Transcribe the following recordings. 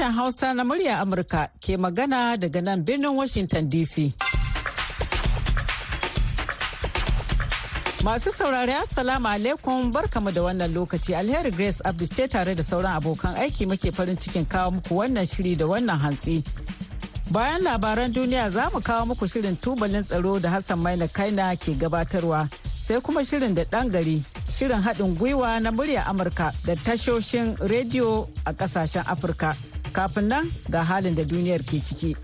Sashen Hausa na murya Amurka ke magana daga nan birnin Washington DC. Masu saurari Assalamu alaikum barkamu da wannan lokaci alheri Grace Abdu ce tare da sauran abokan aiki muke farin cikin kawo muku wannan shiri da wannan hantsi. Bayan labaran duniya za mu kawo muku shirin tubalin tsaro da Hassan Maina Kaina ke gabatarwa sai kuma shirin da ɗan gari shirin haɗin gwiwa na murya Amurka da tashoshin rediyo a ƙasashen Afirka. Kafin nan ga halin da duniyar ke ciki.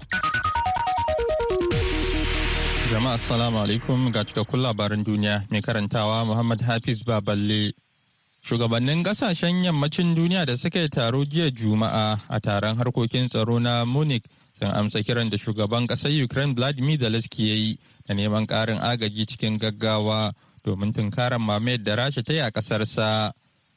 Jama'a assalamu alaikum ga cikakkun labaran duniya mai karantawa Muhammad Hafiz Baballe. Shugabannin ƙasashen yammacin duniya da suka yi taro jiya Juma'a a taron harkokin tsaro na Munich sun amsa kiran da shugaban ƙasar Ukraine Vladimir Zelensky ya yi da neman ƙarin agaji cikin gaggawa domin tunkarar mamayar da Rasha ta yi a ƙasarsa.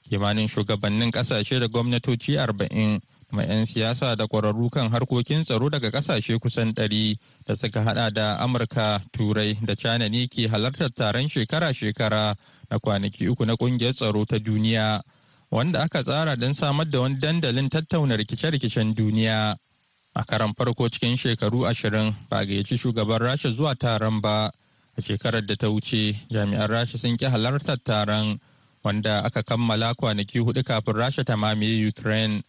Kimanin shugabannin ƙasashe da gwamnatoci arba'in kuma 'yan siyasa da ƙwararru kan harkokin tsaro daga ƙasashe kusan ɗari da suka hada da Amurka, Turai da China ne ke halartar taron shekara-shekara na kwanaki uku na ƙungiyar tsaro ta duniya. wanda aka tsara don samar da wani dandalin tattauna rikice-rikicen duniya. a karan farko cikin shekaru ashirin ba gayyaci shugaban rasha zuwa taron ba a shekarar da ta wuce jami'an rasha sun ki halartar taron wanda aka kammala kwanaki huɗu kafin rasha ta mamaye ukraine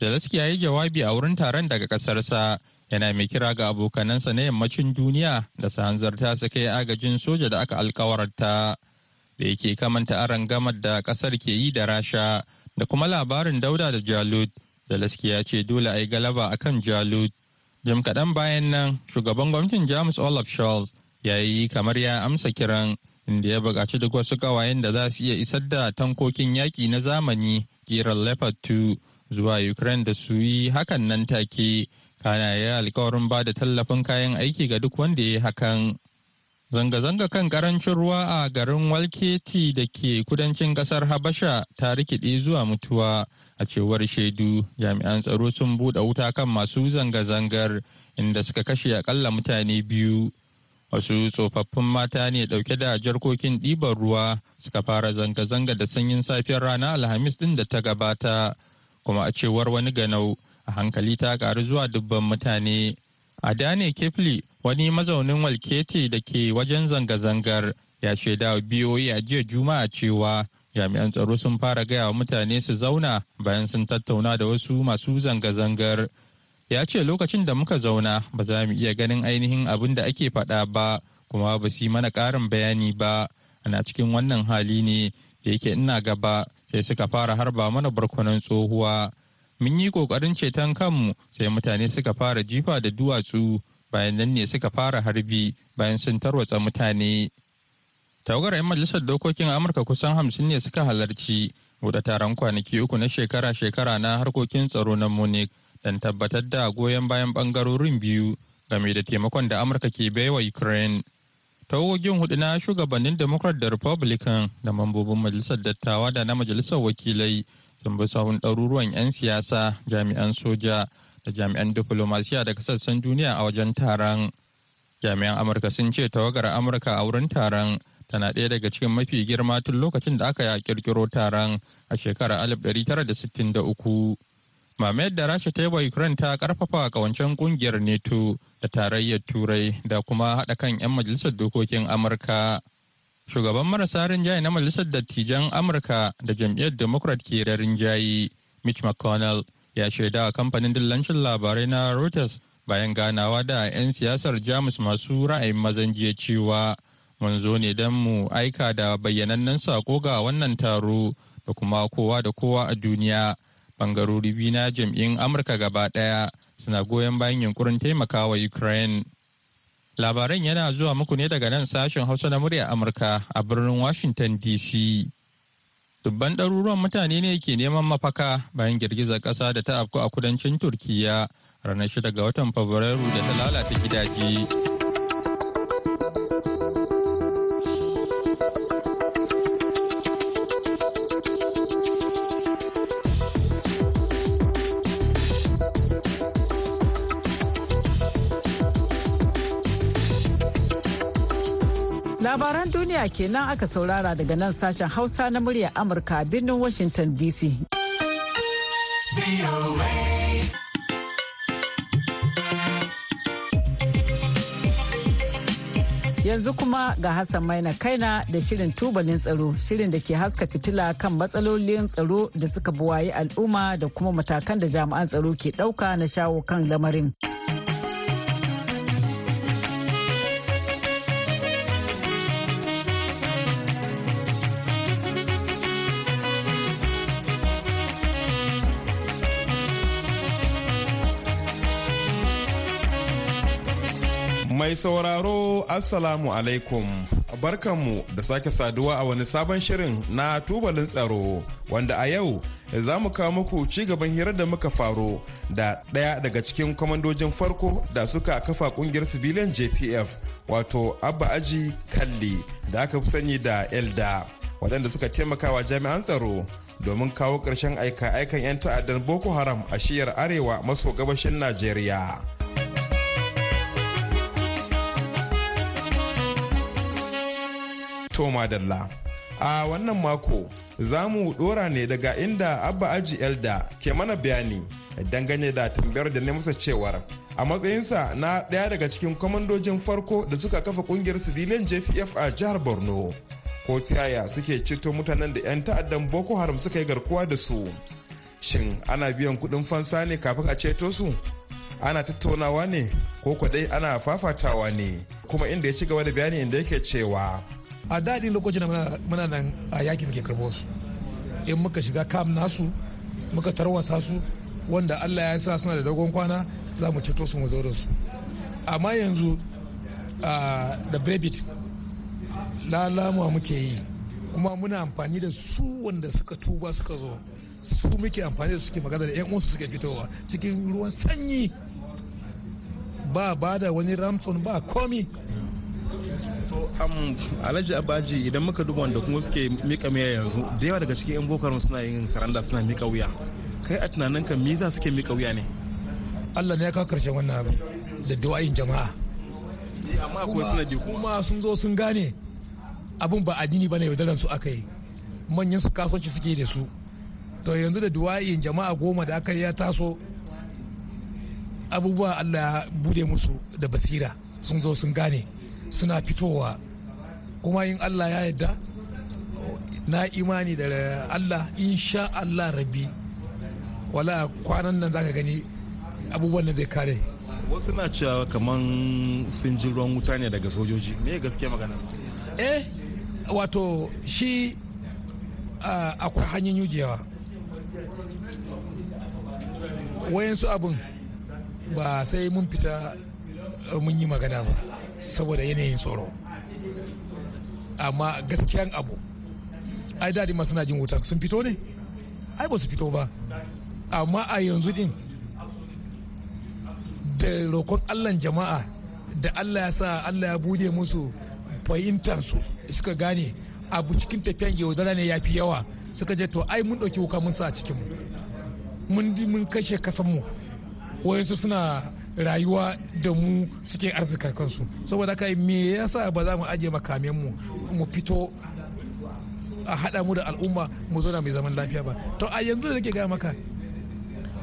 zelensky ya yi jawabi a wurin taron daga kasarsa yana mai kira ga abokanansa na yammacin duniya da su hanzarta su kai agajin soja da aka alkawarta da yake kamanta aron gamar da ƙasar ke yi da rasha da kuma labarin dauda da jalud Zelensky ya ce dole a yi galaba a kan Jalut. Jim kaɗan bayan nan, shugaban gwamnatin Jamus Olaf Scholz ya yi kamar ya amsa kiran inda ya buƙaci duk wasu ƙawayen da za su iya isar da tankokin yaƙi na zamani ƙirar Leopard 2 zuwa Ukraine da su yi hakan nan take. Kana ya alkawarin ba da tallafin kayan aiki ga duk wanda ya hakan. Zanga-zanga kan ƙarancin ruwa a garin Walketi da ke kudancin ƙasar Habasha ta rikide zuwa mutuwa a cewar shaidu jami'an tsaro sun buɗe wuta kan masu zanga-zangar inda suka kashe akalla mutane biyu wasu tsofaffin mata ne ɗauke da jarkokin ɗiban ruwa suka fara zanga-zanga da sanyin safiyar rana alhamis ɗin da ta gabata kuma a cewar wani ganau a hankali ta ƙaru zuwa dubban mutane. A dane kefli wani mazaunin walkete da ke wajen zanga-zangar ya shaida wa biyoyi a jiya juma'a cewa jami'an tsaro sun fara gaya wa mutane su zauna bayan sun tattauna da wasu masu zanga-zangar. Ya ce lokacin da muka zauna ba za mu iya ganin ainihin abin da ake faɗa ba kuma ba su yi mana ƙarin bayani ba. Ana cikin wannan hali ne da yake ina gaba sai suka fara harba mana barkwanon tsohuwa. Mun yi ƙoƙarin ceton kanmu sai mutane suka fara jifa da duwatsu. Bayan nan ne suka fara harbi bayan sun tarwatsa mutane. Tawagar 'yan majalisar dokokin amurka kusan hamsin ne suka halarci. Buɗe taron kwanaki uku na shekara-shekara na harkokin tsaro na munich don tabbatar da goyon bayan ɓangarorin biyu game da taimakon da amurka ke baiwa ukraine. Tawagogin huɗu na shugabannin democrat da republican da mambobin majalisar dattawa da na majalisar wakilai sun bi sahun ɗaruruwan 'yan siyasa jami'an soja da jami'an diplomasiya daga sassan duniya a wajen taron jami'an amurka sun ce tawagar amurka a wurin taron tana ɗaya daga cikin mafi girma tun lokacin da aka kirkiro taron a shekarar 1963. Mamayar da Rasha ta yi wa Ukraine ta ƙarfafa kawancen ƙungiyar NATO da tarayyar Turai da kuma haɗa kan 'yan majalisar dokokin Amurka. Shugaban marasa rinjaye na majalisar dattijan Amurka da jam'iyyar Democrat ke da rinjaye, Mitch McConnell, ya shaida a kamfanin dillancin labarai na Reuters bayan ganawa da 'yan siyasar Jamus masu ra'ayin mazan jiya cewa mun zo ne don mu aika da bayyanannen sako ga wannan taro da kuma kowa da kowa a duniya bangarori biyu na jam'in amurka gaba ɗaya suna goyon bayan yunkurin taimakawa ukraine. Labaran yana zuwa muku ne daga nan sashen hausa na murya amurka a birnin washington dc dubban ɗaruruwan mutane ne ke neman mafaka bayan girgizar ƙasa da ta afku a kudancin turkiya ranar shida ga watan fabrairu da ta lalata gidaje. duniya kenan aka saurara daga nan sashen Hausa na murya Amurka birnin Washington DC. Yanzu kuma ga Hassan Maina Kaina da shirin tubalin tsaro, shirin da ke haska fitila kan matsalolin tsaro da suka buwaye al'umma da kuma matakan da jami'an tsaro ke ɗauka na shawo kan lamarin. Mai sauraro Assalamu alaikum. Barkanmu da sake saduwa a wani sabon shirin na tubalin tsaro wanda a yau za mu kawo muku ci gaban hirar da muka faro da ɗaya daga cikin kwamandojin farko da suka kafa ƙungiyar civilian JTF wato Abba Aji Kalli da aka fi sani da Elda waɗanda suka taimakawa jami'an tsaro domin kawo ƙarshen aika-aikan 'yan ta'addan Boko Haram a shiyar arewa maso gabashin Najeriya. Toma Dalla. A wannan mako za mu dora ne daga inda Abba Aji Elda ke mana bayani dangane da tambayar da ne musa cewar a matsayinsa na ɗaya daga cikin kwamandojin farko da suka kafa ƙungiyar civilian JTF a jihar Borno. Ko tiyaya suke ceto mutanen da 'yan ta'addan Boko Haram suka yi garkuwa da su. Shin ana biyan kuɗin fansa ne kafin a ceto su? ana tattaunawa ne ko kwadai ana fafatawa ne kuma inda ya ci gaba da bayani inda yake cewa a daɗi lokacin da muna nan a yaƙin muke karɓo su. In muka shiga kam nasu muka tarwasa su wanda allah ya sa suna da dogon kwana za mu ceto su mu da su. Amma yanzu da brevit lalamuwa muke yi. Kuma muna amfani da su wanda suka tuba suka zo. Su muke amfani da suke magana da 'yan uwansu suke fitowa. Cikin ruwan sanyi ba ba da wani ramson ba komi. To um, alhaji abaji idan muka duba wanda kuma suke mika miya yanzu da yawa daga cikin yan boko suna yin saranda suna mika wuya. Kai a tunanin ka me za suke mika wuya ne? Allah ne ya kawo ƙarshen wannan abu da du'ayin jama'a. Amma akwai sanadi kuma. Sun zo sun gane abun ba addini ba ne yaudaran su aka yi. Manyan su kasuwanci suke da su. To yanzu da du'ayin jama'a goma da aka yi ya taso abubuwa Allah ya buɗe musu da basira. Sun zo sun gane. Suna fitowa. Kuma in Allah ya yarda na imani da Allah insha Allah rabbi. Wala kwanan nan zaka gani abubuwan da zai kare. Wasu na cewa kaman sun ji ruwan wuta ne daga sojoji. Me gaske magana? Eh wato shi akwai hanyar yujewa. Wayansu abin ba sai mun fita mun yi magana ba. Saboda yanayin tsoro. Amma gaskiyan abu ai daɗi ma suna jin wuta. Sun fito ne? Ai ba su fito ba. Amma a yanzu din da roƙon allah jama'a da allah ya sa allah ya buɗe musu fahimtarsu suka gane abu cikin tafiyan yaudara ne ya fi yawa. Suka je to ai mun ɗauki wuka mun sa a cikinmu. Mun mun kashe kasanmu. Wayansu suna rayuwa da mu suke arzika kansu. Saboda haka me yasa ba za mu ajiye makamen mu mu fito a haɗa mu da al'umma mu zauna mai zaman lafiya ba? To a yanzu da nake gaya maka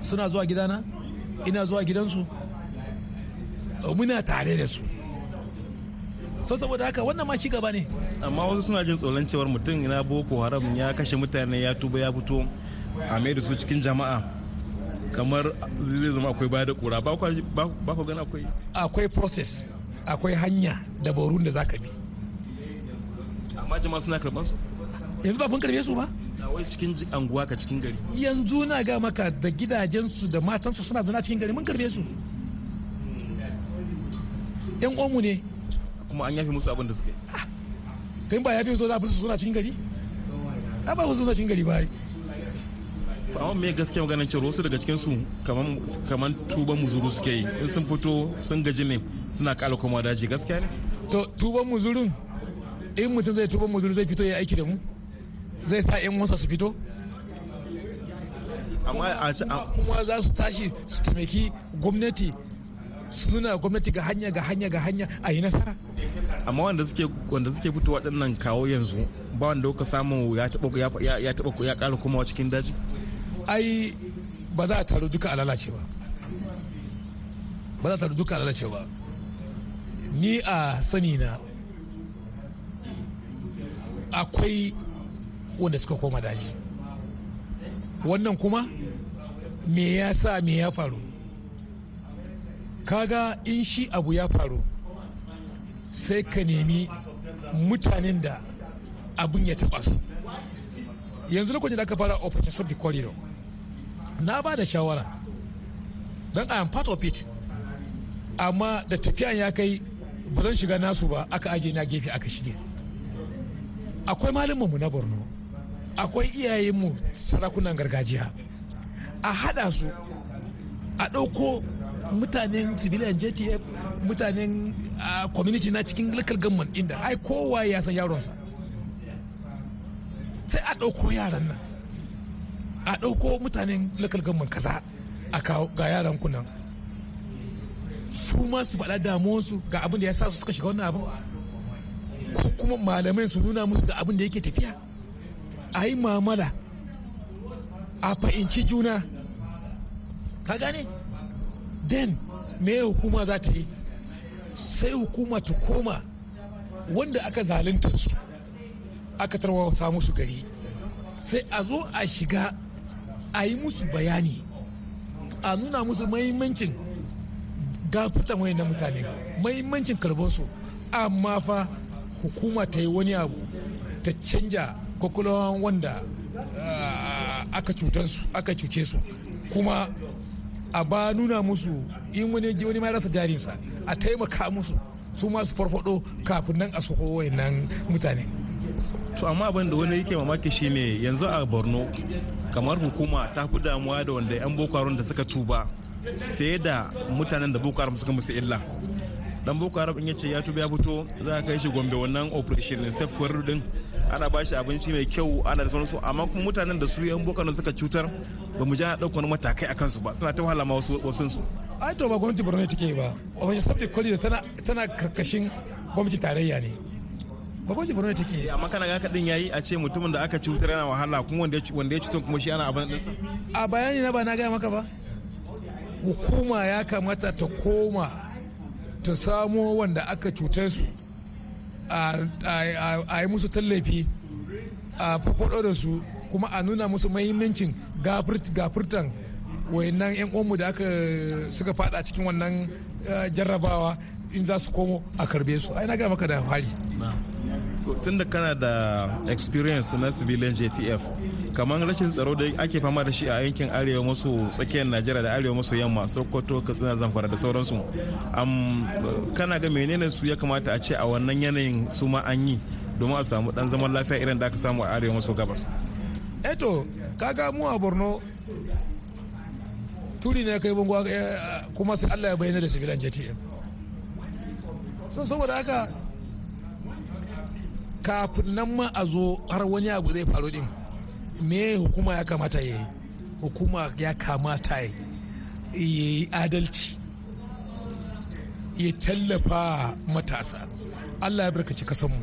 suna zuwa gidana ina zuwa gidansu muna tare da su. So saboda haka wannan ma ci gaba ne. Amma wasu suna jin tsoron cewar mutum ina boko haram ya kashe mutane ya tuba ya fito a mai da su cikin jama'a. Kamar zai zama akwai baya da kura. Ba ku gana akwai? Akwai process akwai hanya da barun da zaka bi. Amma jama'a suna karɓan su? Yanzu ba kun karɓe su ba? A wai cikin anguwa ka cikin gari. Yanzu na ga maka da gidajensu da matansu suna zuna cikin gari mun karɓe su. Yan omu ne. Kuma an yafi musu abin da suke kai ba yafi so za su suna cikin gari? A ba su suna cikin gari ba amma me gaskiya maganin cewa wasu daga cikin su kaman kaman tuban muzuru suke yi. In sun fito sun gaji ne suna kala koma daji. Gaskiya ne? To tuban muzurun in mutum zai tuban muzuru zai fito ya aiki da mu? Zai sa yan wasa su fito? Amma a kuma za su tashi su taimaki gwamnati suna gwamnati ga hanya ga hanya ga hanya a yi nasara. Amma wanda suke wanda suke fito waɗannan kawo yanzu ba wanda kuka samu ya taɓa ya ya taɓa ya ƙara komawa cikin daji? Ai ba za a taru duka a lalace ba. Ba za a taru duka a lalace ba. Ni a sani na akwai wanda suka koma daji. Wannan kuma me ya sa me ya faru? Kaga in shi abu ya faru sai ka nemi mutanen da abin ya taba su. Yanzu lokacin da aka fara operation the corridor na ba da shawara don i am part of it amma da tafiyan ya kai ba zan shiga nasu ba aka aje na gefe aka shige. Akwai mu na borno akwai iyayenmu sarakunan gargajiya. A hada su a ɗauko mutanen civilian jtf mutanen community na cikin local government inda ai kowa ya san yaronsa. Sai a ɗauko yaran nan. A ɗauko mutanen local government kaza a kawo ga yaran kunan su ma su faɗa damuwarsu ga abin da ya sa su suka shiga wannan abin. Ko kuma malamai su nuna musu da abin da yake tafiya. A yi mamala a fahimci juna. Ka gane? Then me hukuma za ta yi? Sai hukuma ta koma wanda aka zalunta su aka tarwasa musu gari. Sai a zo a shiga a yi musu bayani a nuna musu mahimmancin gafitan na mutane mahimmancin karbansu. Amma fa hukuma ta yi wani abu ta canja kwakwalwan wanda aka cutarsu aka cuce su. Kuma a ba nuna musu in wani wani ma rasa jarinsa a taimaka musu su masu farfado kafin nan a soko wayannan mutane. To amma abin da wani yake mamaki shine yanzu a borno kamar hukuma ta fi damuwa da wanda 'yan boko haram da suka tuba fiye da mutanen da boko haram suka musu illa. Dan boko haram in ya ce ya tuba ya fito za a kai shi gombe wannan operation safe corridor din. Ana bashi abinci mai kyau ana da sauransu. Amma kuma mutanen da su yan boko haram suka cutar ba mu ja ɗaukar matakai a kansu ba. Suna ta wahala ma wasu su ai to ba gwamnati borno take ba. Wani subject corridor tana tana ƙarƙashin gwamnati tarayya ne. Ba gwamnati borno take amma kana ga kadin yayi a ce mutumin da aka cutar yana wahala kuma wanda ya wanda ya cutar kuma shi ana abin dinsa a bayani na ba na gaya maka ba? Hukuma ya kamata ta koma ta samo wanda aka cutar su a yi musu tallafi a faɗo da su kuma a nuna musu mahimmancin gafurtan wayannan 'yan uwanmu da aka suka fada cikin wannan jarrabawa in za su komo a karɓe su. Ai na ga maka da hali. Tun da kana da experience na civilian jtf kamar rashin tsaro da ake fama da shi a yankin arewa maso tsakiyar najeriya da arewa maso yamma sokoto katsina zamfara da sauransu. Kana ga menene su ya kamata a ce a wannan yanayin su ma an yi domin a samu dan zaman lafiya irin da aka samu a arewa maso gabas? Eto kaga mu a borno turi ne kai bango kuma sai allah ya bayyana da civilian jtf so saboda haka kafin nan ma a zo har wani abu zai faru din me hukuma ya kamata ya yi? Hukuma ya kamata ya yi adalci ya tallafa matasa. Allah ya barkaci kasanmu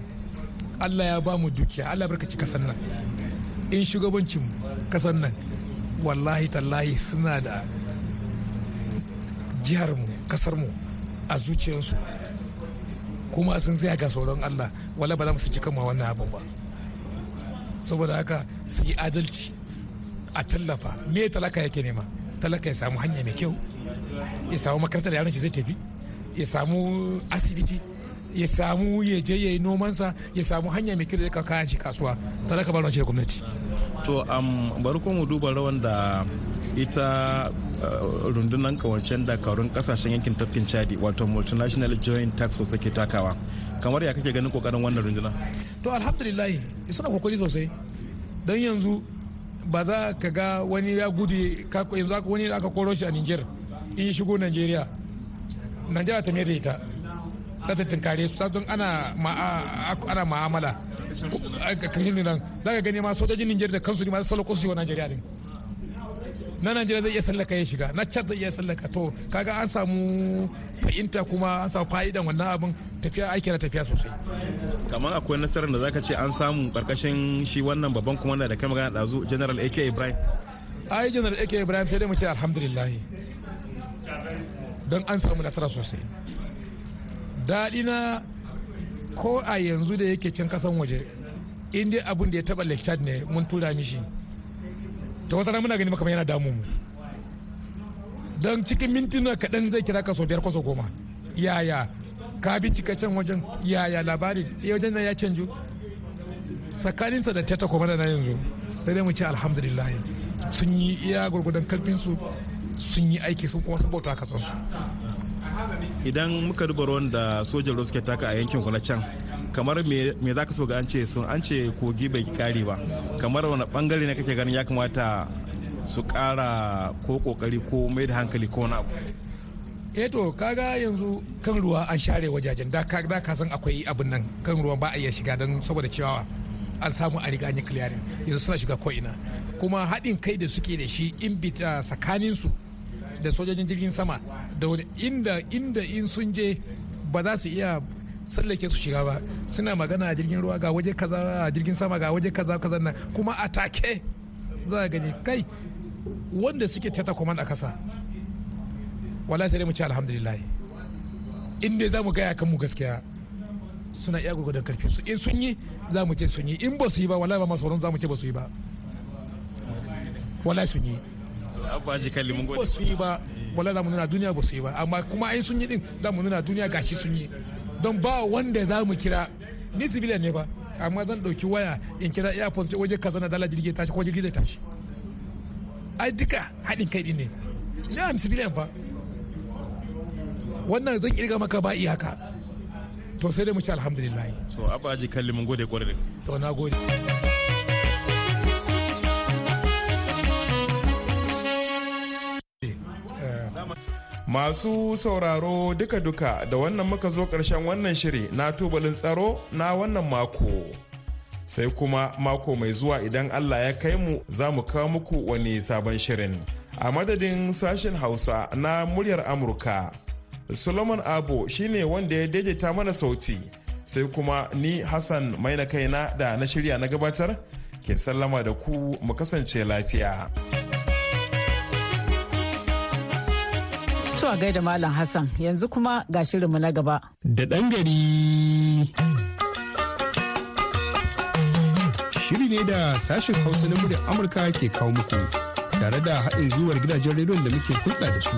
allah ya ba mu dukiya. Allah ya barkaci kasan nan. In shugabancin kasan nan wallahi tallahi suna da jiharmu kasarmu a zuciyarsu. Kuma sun tsaya ga sauran Allah wala ba za mu su cika ma wannan abin ba. Saboda haka su yi adalci a tallafa. Me talaka yake nema? Talaka ya samu hanya mai kyau ya samu makarantar da yaron shi zai tafi ya samu asibiti ya samu ya je ya yi nomansa ya samu hanya mai kyau da ya kayan shi kasuwa. Talaka ba shi da gwamnati. To bari ko mu duba rawan da ita rundunar kawancen dakarun ƙasashen yankin tafkin chadi wato multinational joint tax force take takawa. Kamar ya kake ganin ƙoƙarin wannan runduna? To alhamdulillah suna ƙoƙari sosai. Don yanzu ba za ka ga wani ya gudu yanzu wani aka koro shi a niger in shigo nigeria. Nigeria ta mai da ita za ta tinkare su don ana ma'amala. A ƙarshen nan za ka gani ma sojojin niger da kansu ne masu salako su yi wa nigeria din. Na najeriya zai iya sallaka ya shiga na chad zai iya sallaka to kaga an samu fahimta kuma an samu fa'idan wannan abin tafiya aiki na tafiya sosai. Kamar akwai nasarar da zaka ce an samu ƙarƙashin shi wannan babban kumanda da kai magana dazu general ak ibrahim. Ai general ak ibrahim sai dai mu ce alhamdulillah. Don an samu nasara sosai. Daɗi na ko a yanzu da yake cin kasan waje in dai abin da ya taba lecture ne mun tura mishi. Ta wata muna gani maka yana damu mu. Don cikin mintuna kaɗan zai kira ka sau biyar kwaso goma. Yaya? Ka bincika can wajen. Yaya labari? Ya wajen nan ya canju. Tsakaninsa da teta kuma da na yanzu sai dai mu ce alhamdulillah sun yi iya gwargwadon kalfinsu sun yi aiki sun kuma sabauta kasansu. Idan muka duba ruwan da sojan ruwa suke taka a yankin na can kamar me za ka so ga an ce sun an ce kogi bai kare ba? Kamar wani ɓangare ne kake ganin ya kamata su kara ko ƙoƙari ko mai da hankali ko abu? Eh to kaga yanzu kan ruwa an share wajajen. Da ka san akwai abin nan. Kan ruwa ba a iya shiga don saboda cewa an samu a riga an yanzu suna shiga ko ina kuma haɗin kai da suke da shi in bita tsakanin su da sojojin jirgin sama da wani inda inda in sun je ba za su iya tsallake su shiga ba. Suna magana a jirgin ruwa ga waje kaza a jirgin sama ga waje kaza kaza nan. Kuma a take za a gani kai wanda suke teta command a kasa wala sai mu ci alhamdulillah. In dai za mu gaya kan mu gaskiya suna iya gwagwadon ƙarfin su. In sun yi za mu ce sun yi. In ba su yi ba wala ba masu za mu ce ba su yi ba. Wala sun yi. Abaji kalli mun ba su yi ba wala za mu nuna duniya ba su yi ba. Amma kuma ai sun yi din za mu nuna duniya gashi sun yi. Don ba wanda za mu kira ni civilian ne ba amma zan ɗauki waya in kira airport waje kaza na dala jirgi tashi ko jirgi zai tashi. Ai duka haɗin kai din ne. Ni am civilian fa. Wannan zan ƙirga maka ba iyaka to sai dai mu ci alhamdulillah. To abaji kalli mun gode ƙwarai da gaske. To na gode. Masu sauraro duka-duka da wannan muka zo ƙarshen wannan shiri na tubalin tsaro na wannan mako. Sai kuma mako mai zuwa idan Allah ya kai mu za mu kawo muku wani sabon shirin. A madadin sashen Hausa na muryar Amurka, Solomon Abo shine wanda ya daidaita mana sauti. Sai kuma ni Hassan mai na kaina da na shirya na gabatar ke sallama da ku mu kasance lafiya. To a gaida Malam Hassan yanzu kuma ga shirinmu na gaba. Da ɗan gari. Shiri ne da sashen Hausa na muryar Amurka ke kawo muku tare da haɗin gwiwar gidajen rediyon da muke hulɗa da su.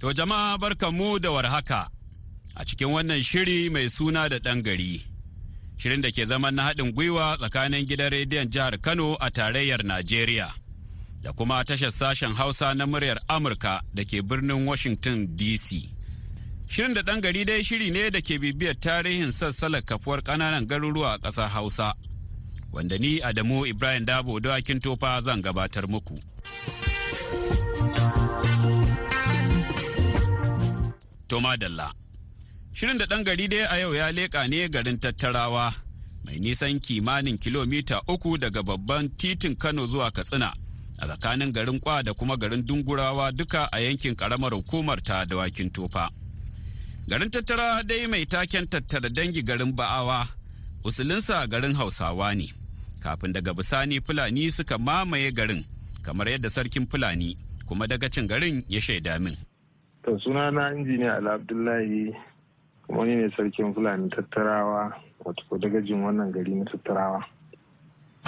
To jama'a barkanmu da warhaka a cikin wannan shiri mai suna da ɗan gari. Shirin da ke zaman na haɗin gwiwa tsakanin gidan rediyon jihar Kano a tarayyar Najeriya. Da kuma tashar sashen Hausa na muryar Amurka da ke birnin Washington DC. Shirin da ɗan gari dai shiri ne da ke bibiyar tarihin sassalar kafuwar ƙananan garuruwa a ƙasar Hausa, wanda ni Adamu Ibrahim Dabo dawakin tofa zan gabatar muku. Toma Dalla Shirin da ɗan gari dai a yau ya leƙa ne garin tattarawa mai nisan kimanin kilomita uku daga babban titin Kano zuwa Katsina. A tsakanin garin kwa da kuma garin dungurawa duka a yankin karamar hukumar ta dawakin tofa. Garin tattara dai mai taken tattara dangi garin ba'awa usulinsa garin hausawa ne. Kafin daga bisani fulani suka mamaye garin kamar yadda sarkin fulani kuma dagacin garin ya shaida min. To sunana injiniya ala abdullahi kuma ne sarkin fulani tattarawa wato dagajin wannan gari na tattarawa.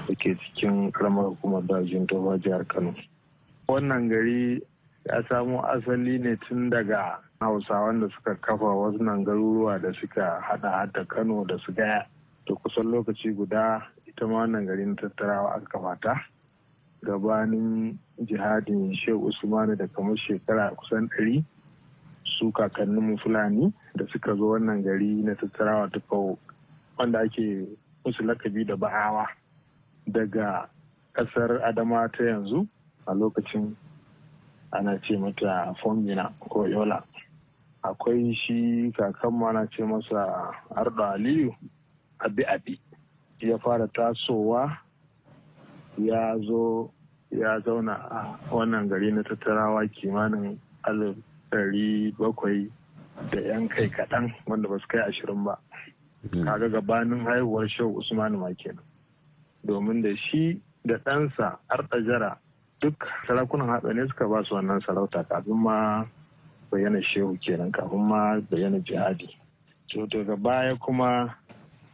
Da ke cikin karamar hukumar dajin tofa jihar kano. Wannan gari ya samo asali ne tun daga hausawan da suka kafa wasu nan garuruwa da suka hada hada kano da su gaya. Da kusan lokaci guda ita ma wannan gari na tattarawa aka kafa ta. Gabanin jihadin shehu usmanu da kamar shekara kusan ɗari su kakanninmu fulani da suka zo wannan gari na tattarawa ta wanda ake musu lakabi da ba'awa. Daga ƙasar adama ta yanzu a lokacin ana ce mata fomina ko yola. Akwai shi kakanmu ana ce masa ardo aliyu abi abi. Ya fara tasowa ya zo ya zauna a wannan gari na tattarawa kimanin alif ɗari bakwai da yan kai kaɗan wanda ba su kai ashirin ba. Kaga gabanin haihuwar shehu usmanu ma kenan. Domin da shi da ɗansa arɗajara duk sarakunan hatsane suka ba su wannan sarauta kafin ma bayyana shehu kenan kafin ma bayyana jihadi. To daga baya kuma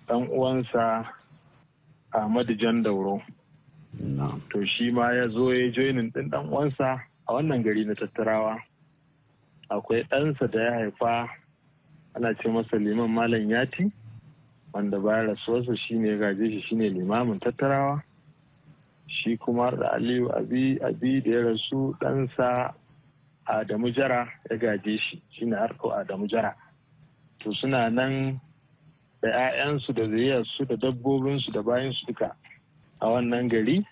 ɗan uwansa ahmadu jan dauro. To shi ma ya zo ya joinin ɗin ɗan uwansa a wannan gari na tattarawa. Akwai ɗansa da ya haifa ana ce masa liman malam yati. Wanda bayan rasuwarsa shine ya gaje shi shine limamin tattarawa. Shi kuma da aliyu abi abi da ya rasu ɗansa adamu jara ya gaje shi shine harko adamu jara. To suna nan da 'ya'yansu da zuriyarsu da dabbobinsu da bayansu duka a wannan gari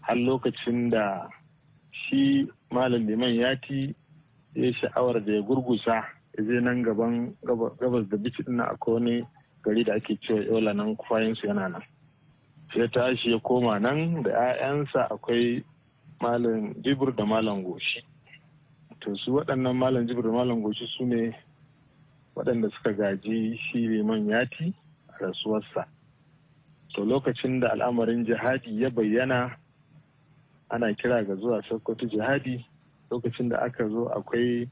har lokacin da shi malam liman yati ya sha'awar da ya gurgusa ya je nan gaban gabas da bici ɗin akwai wani gari da ake cewa yola nan kwayansu yana nan. Sai tashi ya koma nan da 'ya'yansa akwai malam jibir da malam goshi. To su waɗannan malam jibir da malam goshi su ne waɗanda suka gaji shi liman yati a rasuwarsa. To lokacin da al'amarin jihadi ya bayyana ana kira ga zuwa sokoto jihadi. Lokacin da aka zo akwai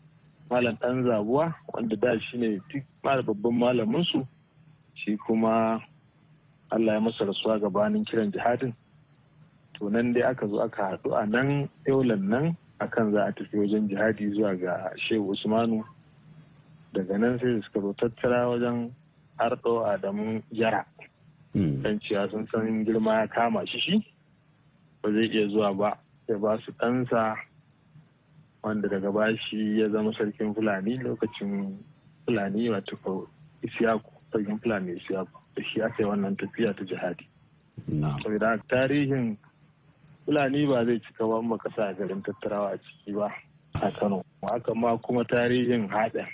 malam ɗan zabuwa wanda da shi ne babban malaminsu. Shi kuma allah ya masa rasuwa gabanin kiran jihadin. To nan dai aka zo aka haɗu a nan yaulan nan akan za a tafi wajen jihadi zuwa ga shehu usmanu. Daga nan sai suka zo tattara wajen arɗo adamu yara. Dan cewa sun san girma ya kama shi shi ba zai iya zuwa ba ya ba su ɗansa wanda daga bashi ya zama sarkin fulani lokacin fulani wato isiyaku. Sarkin fulani isiyaku da shi aka yi wannan tafiya ta jihadi. Saboda tarihin fulani ba zai cika ba maka sa garin tattarawa a ciki ba a kano. Haka ma kuma tarihin haɗin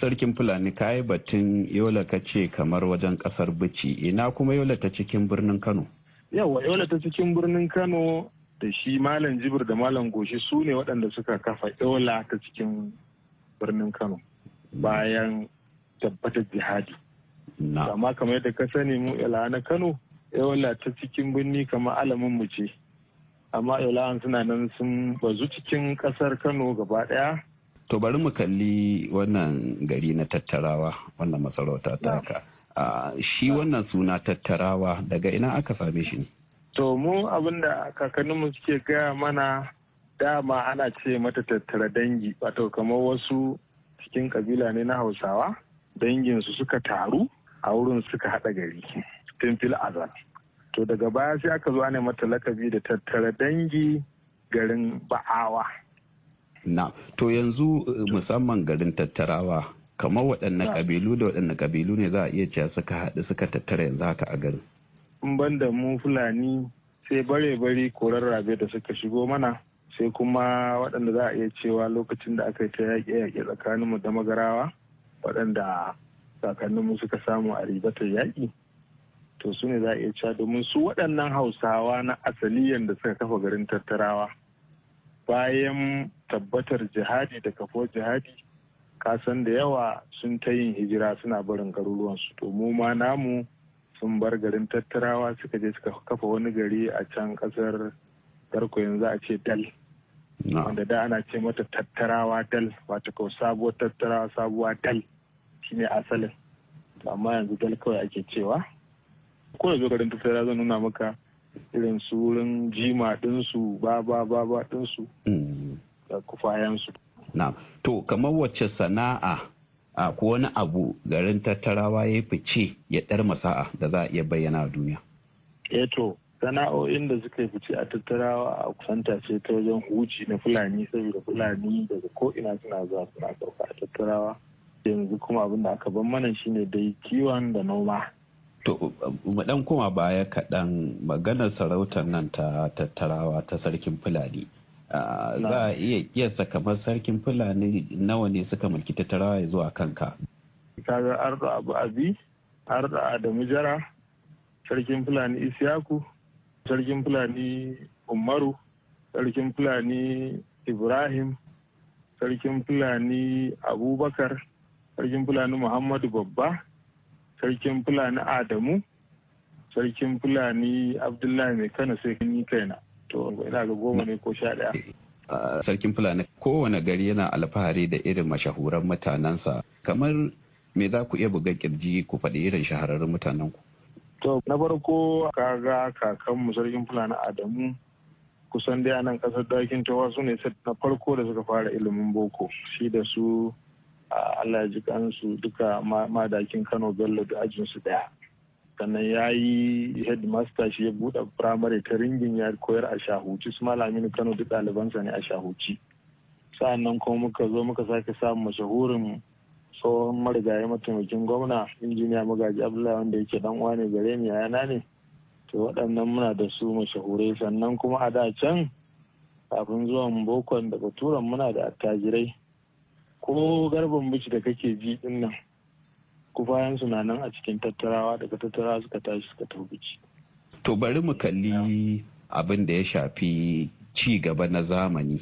sarkin fulani kayi batun yola ka ce kamar wajen ƙasar bici ina kuma yola ta cikin birnin kano? Yawa yola ta cikin birnin kano da shi malam jibir da malam goshi su ne waɗanda suka kafa yola ta cikin birnin kano bayan tabbatar jihadi. Amma kamar yadda ka sani mu yola na kano yola ta cikin birni kamar alamin mu ce amma yola suna nan sun bazu cikin ƙasar kano gaba ɗaya To bari mu kalli wannan gari na tattarawa wannan masarauta ta haka. shi wannan suna tattarawa daga ina aka same shi ne? To mu abin da kakanninmu suke gaya mana dama ana ce mata tattara dangi wato kamar wasu cikin kabila ne na hausawa danginsu suka taru a wurin suka haɗa gari tun fil azal. To daga baya sai aka zo ne mata lakabi da tattara dangi garin ba'awa. Na, to yanzu musamman garin tattarawa kamar waɗanne ƙabilu da waɗanne ƙabilu ne za a iya cewa suka haɗu suka tattara yanzu haka a garin. In ban da mu Fulani sai bare-bare korar rabe da suka shigo mana sai kuma waɗanda za a iya cewa lokacin da aka yi ta yaƙe-yaƙe tsakaninmu da magarawa waɗanda kakanninmu suka samu a ribatar yaƙi. To su ne za a iya cewa domin su waɗannan hausawa na asaliyan da suka kafa garin tattarawa. bayan tabbatar jihadi da kafo jihadi kasan da yawa sun ta yin hijira suna barin garuruwansu to mu ma namu sun bar garin tattarawa suka je suka kafa wani gari a can ƙasar garko yanzu a ce dal wanda da ana ce mata tattarawa dal wata kau sabuwar tattarawa sabuwa dal shine asalin. Amma yanzu dal kawai ake cewa. Ko yanzu garin tattarawa zan nuna maka irin su wurin jima ɗinsu ba ba ba ba ɗinsu da kufayensu. Na, to kamar wacce sana'a a ko wani abu garin tattarawa ya fice ya ɗar masa'a da za a iya bayyana a duniya. Eh to, sana'o'in da suka fice a tattarawa a kusanta ce ta wajen huci na fulani saboda fulani daga ko ina suna zuwa suna sauka a tattarawa. Yanzu kuma abin da aka ban mana shine dai kiwon da noma. To, mu dan koma baya kaɗan maganar sarautar nan ta tattarawa ta sarkin Fulani. Za a iya kiyasa kamar sarkin Fulani nawa ne suka mulki tattarawa ya zuwa kanka. Kaga Arda Abu Abi, Arda Adamu Jara, sarkin Fulani Isiyaku, sarkin Fulani Umaru, sarkin Fulani Ibrahim, sarkin Fulani Abubakar, sarkin Fulani Muhammadu Babba, sarkin fulani adamu sarkin fulani abdullahi mai kana sai kan yi kaina. To ina ga goma ne ko sha ɗaya. sarkin fulani kowane gari yana alfahari da irin mashahuran mutanensa. Kamar me za ku iya buga ƙirji ku faɗi irin shahararrun mutanen ku to na farko kaga kakanmu sarkin fulani adamu kusan dai a nan ƙasar ɗakin tawa su ne na farko da suka fara ilimin boko. Shi da su Allah ji kansu duka madakin Kano Bello da ajinsu ɗaya. Sannan ya yi headmaster shi ya buɗe firamare ta ringin ya koyar a shahuci su malamin Kano duk ɗalibansa ne a shahuci. Sa'annan kuma muka zo muka sake samun mashahurin tsohon marigayi mataimakin gwamna injiniya magaji Abdullahi wanda yake dan uwa ne gare ni yana ne. To waɗannan muna da su mashahurai sannan kuma a da can kafin zuwan bokon da baturan muna da attajirai ko garban bici da kake ji ɗin nan kufayen na nan a cikin tattarawa daga tattarawa suka tashi suka tafi bici. To bari mu kalli abin da ya shafi ci gaba na zamani.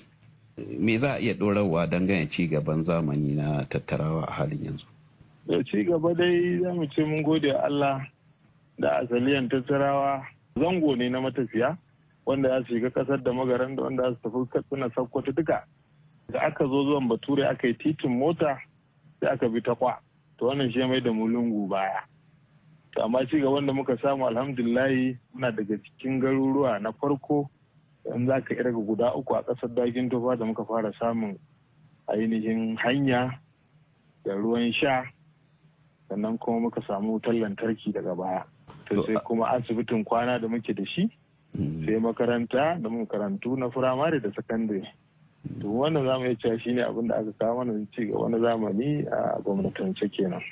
Me za a iya ɗorarwa dangane ci gaban zamani na tattarawa a halin yanzu? Da ci gaba dai za mu ce mun gode Allah da asaliyan tattarawa zango ne na matafiya wanda ya shiga ƙasar da magaran da wanda su tafi katsina sakkwata duka. Da aka zo zuwan bature aka yi titin mota sai aka bi ta kwa. To wannan shi mai da mu lungu baya. To amma ci gaban da muka samu alhamdulillahi muna daga cikin garuruwa na farko in za ka irga guda uku a ƙasar dagin tofa da muka fara samun ainihin hanya da ruwan sha sannan kuma muka samu wutar lantarki daga baya. To sai kuma asibitin kwana da muke da shi sai makaranta da makarantu na firamare da sakandare. To wannan za mu iya cewa shine abin da aka kawo mana ci gaba na zamani a gwamnatance kenan.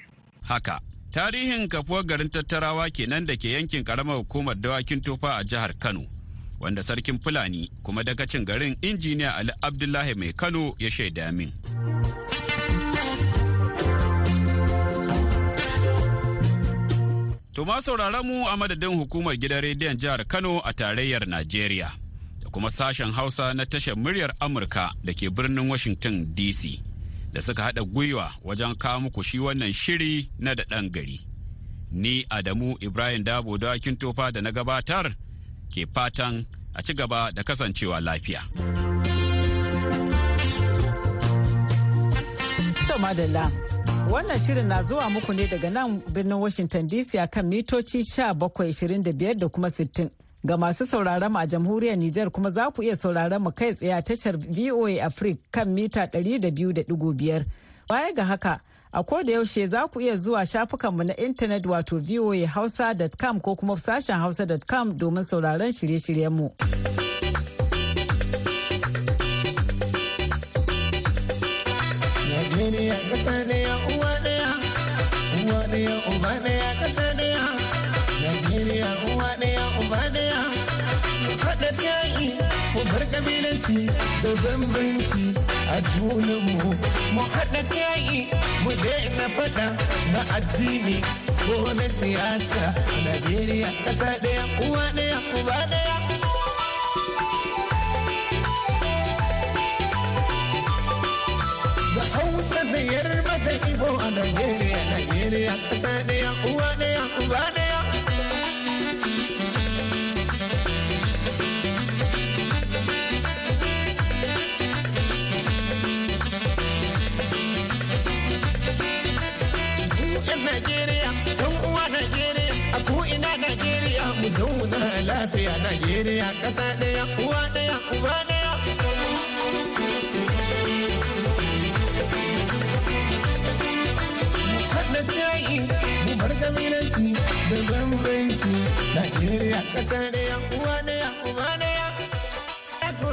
Haka tarihin kafuwar garin tattarawa kenan da ke yankin karamar hukumar dawakin tofa a jihar kano wanda sarkin fulani kuma dagacin garin injiniya ali abdullahi mai kano ya shaida min. To ma sauraron mu a madadin hukumar gidan rediyon jihar kano a tarayyar najeriya. Kuma sashen Hausa na tashar muryar Amurka da ke birnin Washington DC da suka haɗa gwiwa wajen kawo muku shi wannan shiri na da ɗan gari. Ni Adamu Ibrahim Dabo dawakin tofa da na gabatar ke fatan a ci gaba da kasancewa lafiya. madalla wannan shirin na zuwa muku ne daga nan birnin Washington DC a kan mitoci 1725 da kuma 60. Ga masu sauraron mu a jamhuriyar Nijar kuma za ku iya sauraron mu kai tsaye a tashar VOA Africa kan mita 200.5. Baya ga haka, a da yaushe za ku iya zuwa shafukanmu na intanet wato voahausa.com ko kuma sashen hausa.com domin sauraron shirye-shiryenmu. Najeriya da bambanci a junanmu. Mu haɗa yayi mu daina faɗa na addini ko na siyasa. Najeriya ƙasa ɗaya uwa ɗaya uba ɗaya. Da Hausa da Yarba da Ibo a Najeriya, Najeriya ƙasa ɗaya uwa ɗaya uba ɗaya. Najeriya, ɗan uwa Najeriya, a ko'ina Najeriya, mu zauna lafiya Najeriya, ƙasa ɗaya, uwa ɗaya, uba ɗaya. Mu bar kabilanci da bambanci, Najeriya, ƙasa ɗaya, uwa ɗaya, uba ɗaya.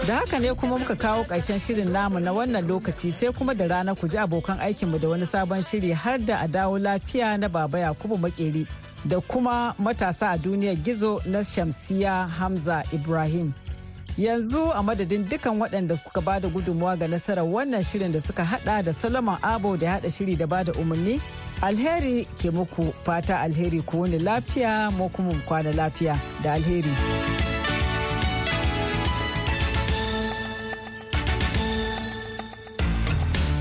Da haka ne kuma muka kawo ƙarshen shirin namu na wannan lokaci sai kuma da rana ku ji abokan aikinmu da wani sabon shiri har da a dawo lafiya na baba Yakubu Makeri da kuma matasa a duniyar gizo na Shamsiya Hamza Ibrahim. Yanzu a madadin dukan waɗanda suka ba da gudunmuwa ga nasarar wannan shirin da suka hada da Solomon Abo da hada shiri da ba da umarni, alheri ke muku fata alheri ku wani lafiya mu kuma kwana lafiya da alheri.